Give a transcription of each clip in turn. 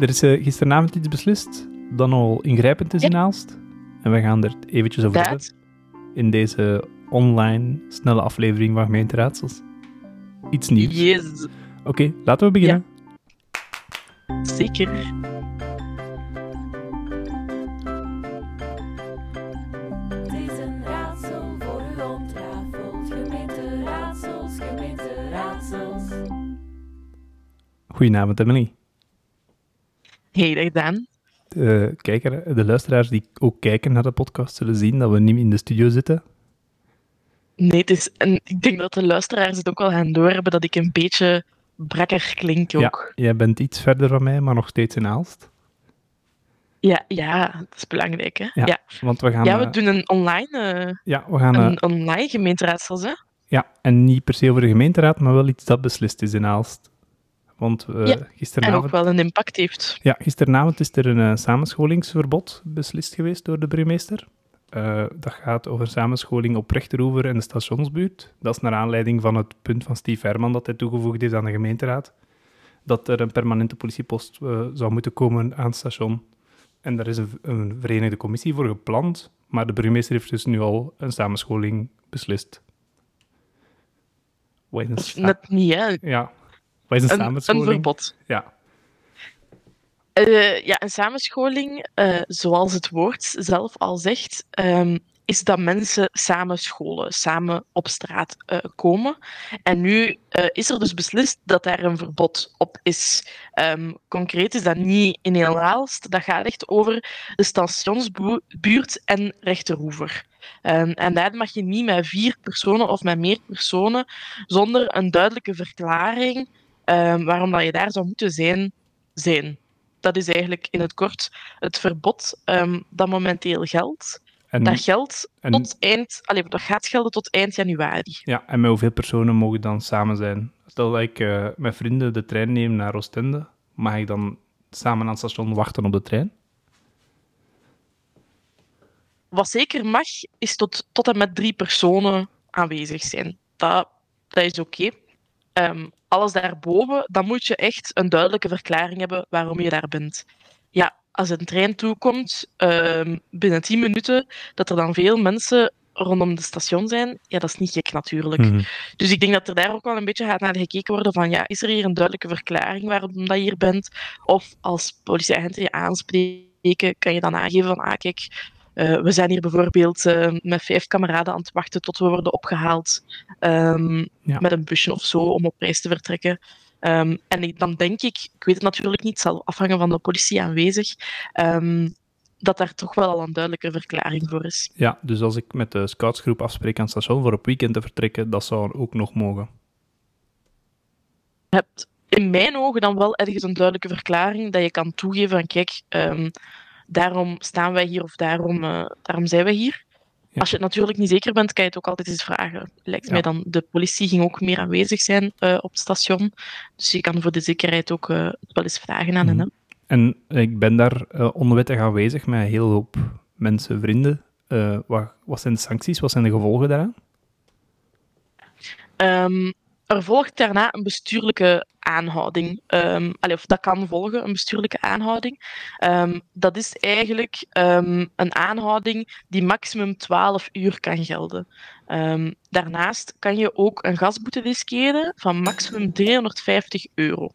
er is uh, gisteravond iets beslist dat al ingrijpend is in Aalst. En we gaan er eventjes over hebben in deze online snelle aflevering van Gemeenteraadsels. Iets nieuws. Yes. Oké, laten we beginnen. Zeker. Goedenavond, Emily. Hey, dag Dan. De, kijker, de luisteraars die ook kijken naar de podcast zullen zien dat we niet in de studio zitten. Nee, het is, en ik denk dat de luisteraars het ook wel gaan doorhebben dat ik een beetje brakker klink ook. Ja, jij bent iets verder van mij, maar nog steeds in Aalst. Ja, ja, dat is belangrijk, hè? Ja, ja. want we gaan... Ja, we doen een online... Uh, ja, we gaan... Een online hè? Ja, en niet per se over de gemeenteraad, maar wel iets dat beslist is in Aalst. Want uh, ja, gisteravond... en ook wel een impact heeft. Ja, gisteravond is er een uh, samenscholingsverbod beslist geweest door de burgemeester. Uh, dat gaat over samenscholing op Rechteroever en de stationsbuurt. Dat is naar aanleiding van het punt van Steve Herman dat hij toegevoegd heeft aan de gemeenteraad. Dat er een permanente politiepost zou moeten komen aan het station. En daar is een, een verenigde commissie voor gepland. Maar de burgemeester heeft dus nu al een samenscholing beslist. Wat is Net niet, hè? Ja, wat is een, samenscholing? Een verbod. Ja. Uh, ja, een samenscholing, uh, zoals het woord zelf al zegt, um, is dat mensen samen scholen, samen op straat uh, komen. En nu is er dus beslist dat daar een verbod op is. Um, concreet is dat niet in heel Aalst, dat gaat echt over de stationsbuurt en Rechterhoever. Um, en daar mag je niet met vier personen of met meer personen zonder een duidelijke verklaring um, waarom dat je daar zou moeten zijn, zijn. Dat is eigenlijk in het kort het verbod um, dat momenteel geldt. En, dat geldt en, tot eind, allez, dat gaat gelden tot eind januari. Ja, en met hoeveel personen mogen dan samen zijn? Stel dat ik uh, met vrienden de trein neem naar Oostende, mag ik dan samen aan het station wachten op de trein? Wat zeker mag, is tot, tot en met drie personen aanwezig zijn. Dat, dat is oké. Okay. Um, alles daarboven, dan moet je echt een duidelijke verklaring hebben waarom je daar bent. Ja, als een trein toekomt, um, binnen 10 minuten, dat er dan veel mensen rondom het station zijn, ja, dat is niet gek natuurlijk. Mm -hmm. Dus ik denk dat er daar ook wel een beetje gaat naar gekeken worden van, ja, is er hier een duidelijke verklaring waarom dat je hier bent? Of als politieagenten je aanspreken, kan je dan aangeven van, ah, kijk, uh, we zijn hier bijvoorbeeld uh, met vijf kameraden aan het wachten tot we worden opgehaald um, ja. met een busje of zo om op reis te vertrekken. Um, en ik, dan denk ik, ik weet het natuurlijk niet, het zal afhangen van de politie aanwezig, um, dat daar toch wel al een duidelijke verklaring voor is. Ja, dus als ik met de scoutsgroep afspreek aan het station voor op weekend te vertrekken, dat zou ook nog mogen. Je hebt in mijn ogen dan wel ergens een duidelijke verklaring dat je kan toegeven van kijk, daarom staan wij hier of daarom, uh, daarom zijn wij hier. Ja. Als je het natuurlijk niet zeker bent, kan je het ook altijd eens vragen. Lijkt ja. mij dan, de politie ging ook meer aanwezig zijn uh, op het station. Dus je kan voor de zekerheid ook uh, wel eens vragen aan hen. Mm. En ik ben daar onwettig aanwezig met een hele hoop mensen, vrienden. wat, wat zijn de sancties? Wat zijn de gevolgen daaraan? Um, er volgt daarna een bestuurlijke aanhouding. Um, allee, of dat kan volgen, een bestuurlijke aanhouding. Um, dat is eigenlijk um, een aanhouding die maximum 12 uur kan gelden. daarnaast kan je ook een gasboete riskeren van maximum 350 euro.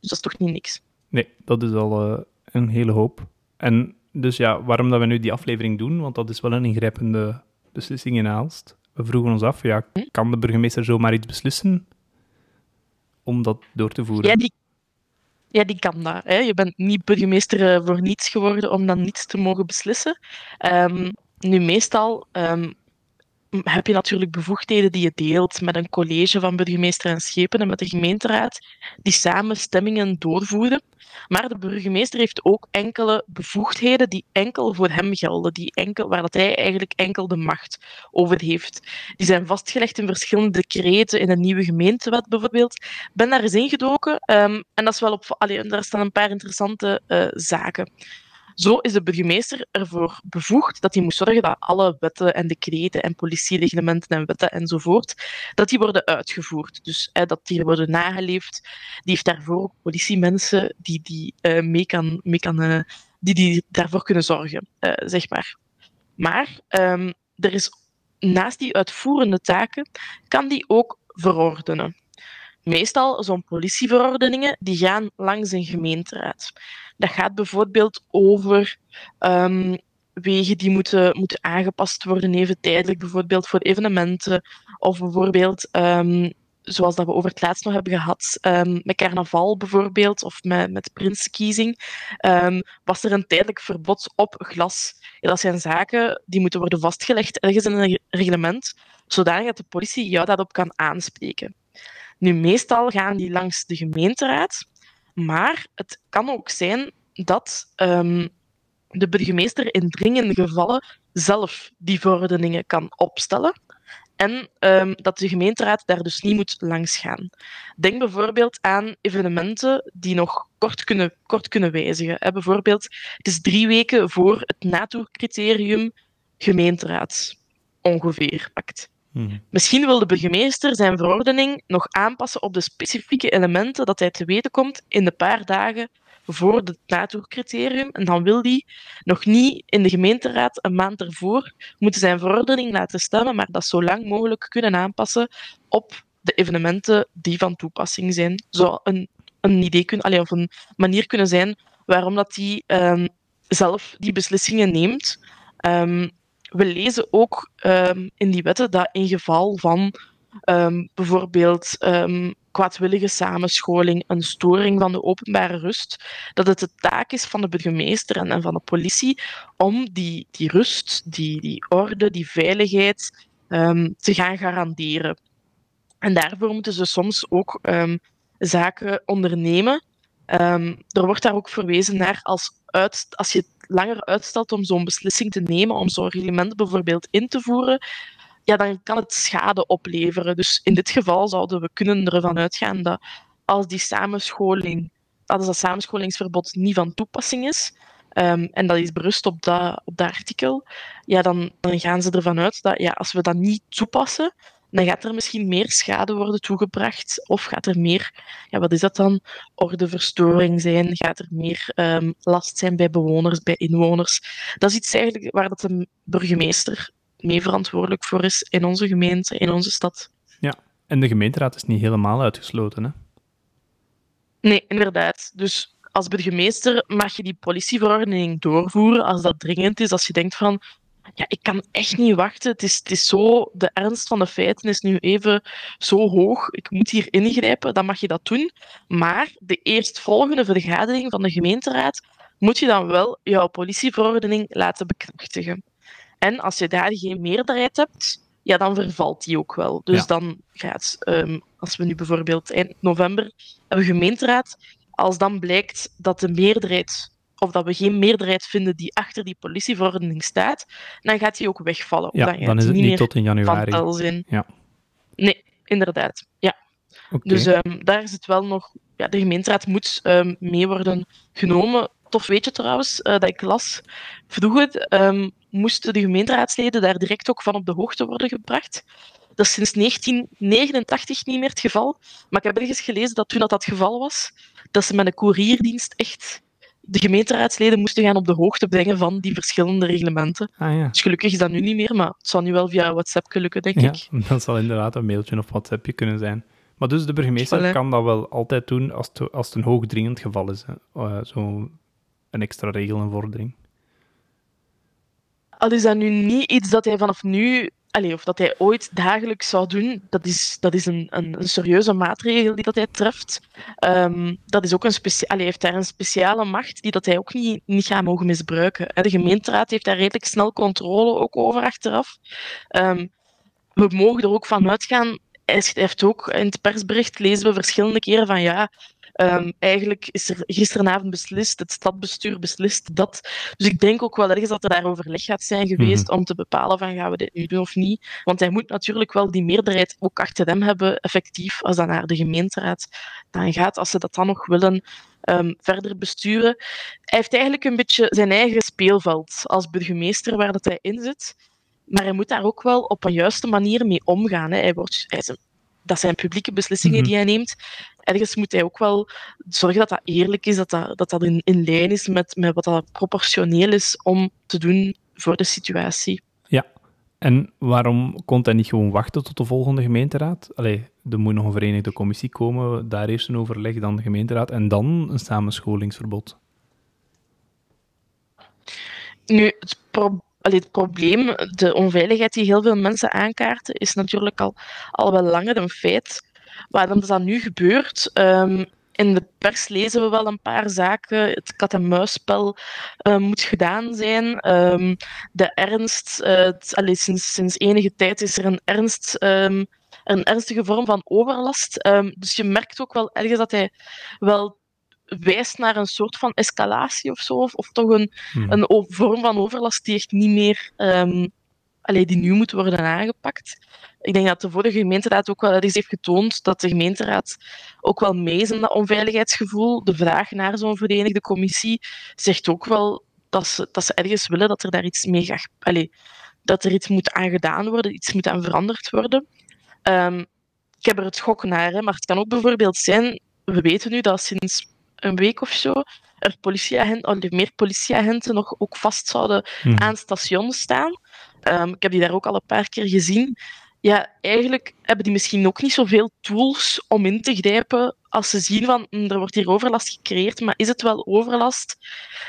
Dus dat is toch niet niks? Nee, dat is al uh, een hele hoop. En dus ja, waarom dat we nu die aflevering doen, want dat is wel een ingrijpende beslissing in Aalst. We vroegen ons af, ja, kan de burgemeester zomaar iets beslissen om dat door te voeren? Ja, die, ja, die kan dat. Hè. Je bent niet burgemeester voor niets geworden om dan niets te mogen beslissen. Um, nu, meestal um, heb je natuurlijk bevoegdheden die je deelt met een college van burgemeester en schepen en met de gemeenteraad, die samen stemmingen doorvoeren. Maar de burgemeester heeft ook enkele bevoegdheden die enkel voor hem gelden, die enkel, waar dat hij eigenlijk enkel de macht over heeft. Die zijn vastgelegd in verschillende decreten in de nieuwe gemeentewet bijvoorbeeld. Ik ben daar eens ingedoken um, en dat is wel op, allee, daar staan een paar interessante uh, zaken. Zo is de burgemeester ervoor bevoegd dat hij moet zorgen dat alle wetten en decreten en politiereglementen en wetten enzovoort, dat die worden uitgevoerd. Dus dat die worden nageleefd. Die heeft daarvoor ook politiemensen die, die, uh, mee kan, mee kan, uh, die, die daarvoor kunnen zorgen, uh, zeg maar. Maar um, er is naast die uitvoerende taken, kan die ook verordenen. Meestal zo'n politieverordeningen die gaan langs een gemeenteraad. Dat gaat bijvoorbeeld over um, wegen die moeten, moeten aangepast worden, even tijdelijk, bijvoorbeeld voor evenementen. Of bijvoorbeeld, um, zoals dat we over het laatst nog hebben gehad, um, met carnaval bijvoorbeeld, of met, met prinskiezing, was er een tijdelijk verbod op glas. Dat zijn zaken die moeten worden vastgelegd ergens in een reglement, zodanig dat de politie jou daarop kan aanspreken. Nu, meestal gaan die langs de gemeenteraad, maar het kan ook zijn dat um, de burgemeester in dringende gevallen zelf die verordeningen kan opstellen. En um, dat de gemeenteraad daar dus niet moet langs gaan. Denk bijvoorbeeld aan evenementen die nog kort kunnen, kort kunnen wijzigen. Bijvoorbeeld, het is drie weken voor het NATO-criterium gemeenteraad ongeveer pakt. Hmm. Misschien wil de burgemeester zijn verordening nog aanpassen op de specifieke elementen dat hij te weten komt in de paar dagen voor het NATO-criterium. En dan wil hij nog niet in de gemeenteraad een maand ervoor moeten zijn verordening laten stemmen, maar dat zo lang mogelijk kunnen aanpassen op de evenementen die van toepassing zijn. Zou een, een idee kunnen, allee, of een manier kunnen zijn waarom dat hij um, zelf die beslissingen neemt. Um, we lezen ook um, in die wetten dat in geval van um, bijvoorbeeld um, kwaadwillige samenscholing, een storing van de openbare rust, dat het de taak is van de burgemeester en, en van de politie om die, die rust, die, die orde, die veiligheid te gaan garanderen. En daarvoor moeten ze soms ook zaken ondernemen. Er wordt daar ook verwezen naar als, uit, als je langer uitstelt om zo'n beslissing te nemen, om zo'n reglement bijvoorbeeld in te voeren, ja, dan kan het schade opleveren. Dus in dit geval zouden we kunnen ervan uitgaan dat als die samenscholing, als dat samenscholingsverbod niet van toepassing is, um, en dat is berust op dat, op dat artikel, ja, dan, dan gaan ze ervan uit dat ja, als we dat niet toepassen, dan gaat er misschien meer schade worden toegebracht. Of gaat er meer, ja, wat is dat dan? Ordeverstoring zijn? Gaat er meer um, last zijn bij bewoners, bij inwoners? Dat is iets eigenlijk waar dat de burgemeester mee verantwoordelijk voor is in onze gemeente, in onze stad. Ja, en de gemeenteraad is niet helemaal uitgesloten, hè? Nee, inderdaad. Dus als burgemeester mag je die politieverordening doorvoeren als dat dringend is. Als je denkt van, ja, ik kan echt niet wachten. Het is, het is zo, de ernst van de feiten is nu even zo hoog. Ik moet hier ingrijpen, dan mag je dat doen. Maar de eerstvolgende vergadering van de gemeenteraad moet je dan wel jouw politieverordening laten bekrachtigen. En als je daar geen meerderheid hebt, ja, dan vervalt die ook wel. Dus dan gaat, um, als we nu bijvoorbeeld eind november hebben gemeenteraad, als dan blijkt dat de meerderheid of dat we geen meerderheid vinden die achter die politieverordening staat, dan gaat die ook wegvallen. Ja, dan, dan is het niet, tot in januari. Van ja. Nee, inderdaad. Ja. Okay. Dus um, daar is het wel nog... Ja, de gemeenteraad moet um, mee worden genomen. Tof weet je trouwens, uh, dat ik las. Vroeger um, moesten de gemeenteraadsleden daar direct ook van op de hoogte worden gebracht. Dat is sinds 1989 niet meer het geval. Maar ik heb ergens gelezen dat toen dat, dat geval was, dat ze met een courierdienst echt de gemeenteraadsleden moesten gaan op de hoogte brengen van die verschillende reglementen. Ah, ja. Dus gelukkig is dat nu niet meer, maar het zal nu wel via WhatsApp lukken, denk ja, ik. Dat zal inderdaad een mailtje of WhatsAppje kunnen zijn. Maar dus de burgemeester kan dat wel altijd doen als het, als het een hoogdringend geval is. Uh, zo een extra regel en vordering. Al is dat nu niet iets dat hij vanaf nu Allee, of dat hij ooit dagelijks zou doen, dat is, dat is een, een, een serieuze maatregel die dat hij treft. Um, dat is ook een specia Allee, hij heeft daar een speciale macht die dat hij ook niet, niet gaat mogen misbruiken. De gemeenteraad heeft daar redelijk snel controle ook over achteraf. Um, we mogen er ook van uitgaan. Hij heeft ook in het persbericht lezen we verschillende keren van ja, Um, eigenlijk is er gisteravond beslist, het stadbestuur beslist dat. Dus ik denk ook wel ergens dat er daar overleg gaat zijn geweest mm -hmm. om te bepalen van gaan we dit nu doen of niet. Want hij moet natuurlijk wel die meerderheid ook achter hem hebben, effectief, als dat naar de gemeenteraad dan gaat. Als ze dat dan nog willen ehm, verder besturen. Hij heeft eigenlijk een beetje zijn eigen speelveld als burgemeester waar dat hij in zit. Maar hij moet daar ook wel op een juiste manier mee omgaan. Hè. Hij wordt, hij is een, dat zijn publieke beslissingen Mhm. die hij neemt. Ergens moet hij ook wel zorgen dat dat eerlijk is, dat dat, dat, dat in, in lijn is met, met wat dat proportioneel is om te doen voor de situatie. En waarom kon hij niet gewoon wachten tot de volgende gemeenteraad? Allee, er moet nog een verenigde commissie komen, daar eerst een overleg, dan de gemeenteraad en dan een samenscholingsverbod. Nu, het, pro- allee, het probleem, de onveiligheid die heel veel mensen aankaarten, is natuurlijk al, al wel langer een feit. Waarom dat nu gebeurt, ehm, in de pers lezen we wel een paar zaken. Het kat-en-muisspel eh, moet gedaan zijn. Ehm, de ernst, eh, sinds, sinds enige tijd is er een, ehm, een ernstige vorm van overlast. Dus je merkt ook wel ergens dat hij wel wijst naar een soort van escalatie of zo, of, of toch een, Hm. een vorm van overlast die echt niet meer, allee, die nu moet worden aangepakt. Ik denk dat de vorige gemeenteraad ook wel ergens heeft getoond dat de gemeenteraad ook wel mee is in dat onveiligheidsgevoel. De vraag naar zo'n verenigde commissie zegt ook wel dat ze, dat ze ergens willen dat er daar iets mee gaat, allee, dat er iets moet aan gedaan worden, iets moet aan veranderd worden. Ehm, ik heb er het gok naar, hè, maar het kan ook bijvoorbeeld zijn, we weten nu dat sinds een week of zo er politieagenten, allee, meer politieagenten nog ook vast zouden Hm. aan stations staan. Ehm, ik heb die daar ook al een paar keer gezien. Ja, eigenlijk hebben die misschien ook niet zoveel tools om in te grijpen als ze zien van "Hm, er wordt hier overlast gecreëerd, maar is het wel overlast?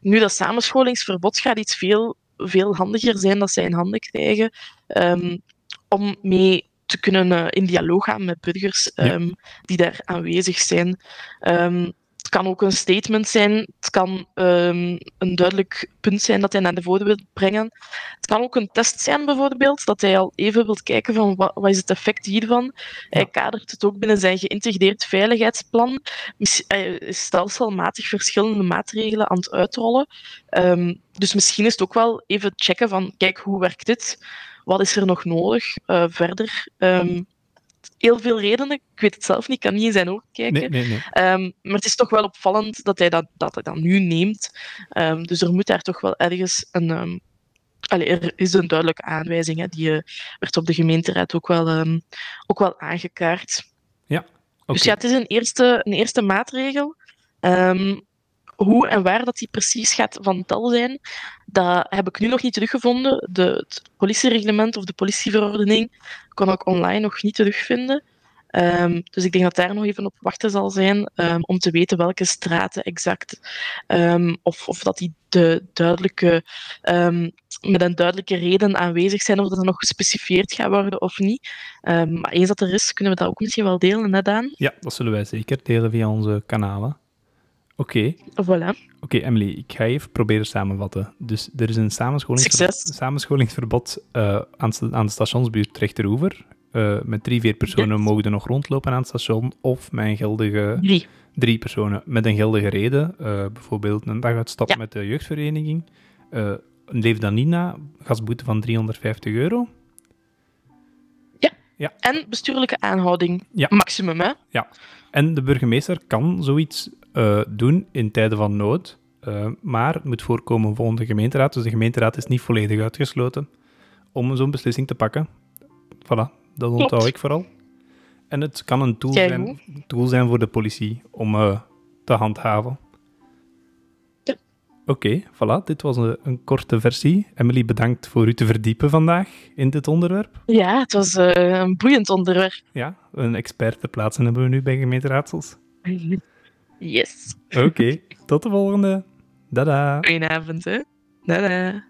Nu, dat samenscholingsverbod gaat iets veel, veel handiger zijn dat zij in handen krijgen ehm, om mee te kunnen eh, in dialoog gaan met burgers Ja. ehm, die daar aanwezig zijn. Kan ook een statement zijn. Het kan ehm, een duidelijk punt zijn dat hij naar de voren wil brengen. Het kan ook een test zijn, bijvoorbeeld, dat hij al even wil kijken van wat, wat is het effect hiervan. Hij kadert het ook binnen zijn geïntegreerd veiligheidsplan. Hij is stelselmatig verschillende maatregelen aan het uitrollen. Ehm, dus misschien is het ook wel even checken van, kijk, hoe werkt dit? Wat is er nog nodig eh, verder? Ehm, heel veel redenen. Ik weet het zelf niet, ik kan niet in zijn ogen kijken. Nee, nee, nee. Ehm, maar het is toch wel opvallend dat hij dat, dat, hij dat nu neemt. Ehm, dus er moet daar toch wel ergens een. ehm, allee, er is een duidelijke aanwijzing. Hè, die eh, werd op de gemeenteraad ook wel, ook wel aangekaart. Oké. Dus ja, het is een eerste, een eerste maatregel. Ehm, hoe en waar dat die precies gaat van tel zijn, dat heb ik nu nog niet teruggevonden. De, het politiereglement of de politieverordening kon ik online nog niet terugvinden. Ehm, dus ik denk dat daar nog even op wachten zal zijn ehm, om te weten welke straten exact. ehm, of, of dat die de duidelijke, met een duidelijke reden aanwezig zijn, of dat er nog gespecifieerd gaat worden of niet. Maar eens dat er is, kunnen we dat ook misschien wel delen, hè, Daan? Ja, dat zullen wij zeker delen via onze kanalen. Oké, Voilà. Oké, Emily, ik ga even proberen samenvatten. Dus er is een samenscholingsverbod, samenscholingsverbod aan, aan de stationsbuurt Rechteroever. Eh met drie, vier personen Yes. mogen er nog rondlopen aan het station. Of met een geldige, Drie. drie personen met een geldige reden. Eh, bijvoorbeeld een dag uitstap Ja. met de jeugdvereniging. Eh leef dan niet na, gasboete van 350 euro. En bestuurlijke aanhouding. Ja. Maximum, hè? En de burgemeester kan zoiets eh, doen in tijden van nood. Eh, maar het moet voorkomen volgens de gemeenteraad. Dus de gemeenteraad is niet volledig uitgesloten om zo'n beslissing te pakken. Voilà, dat onthoud ik vooral. En het kan een tool, zijn, tool zijn voor de politie om eh, te handhaven. Ja. Oké, voilà, dit was een, een korte versie. Emily, bedankt voor u te verdiepen vandaag in dit onderwerp. Ja, het was een boeiend onderwerp. Ja, een expert te plaatsen hebben we nu bij gemeenteraadsels. Yes. Oké, tot de volgende. Dada. Goedenavond, hè. Dada.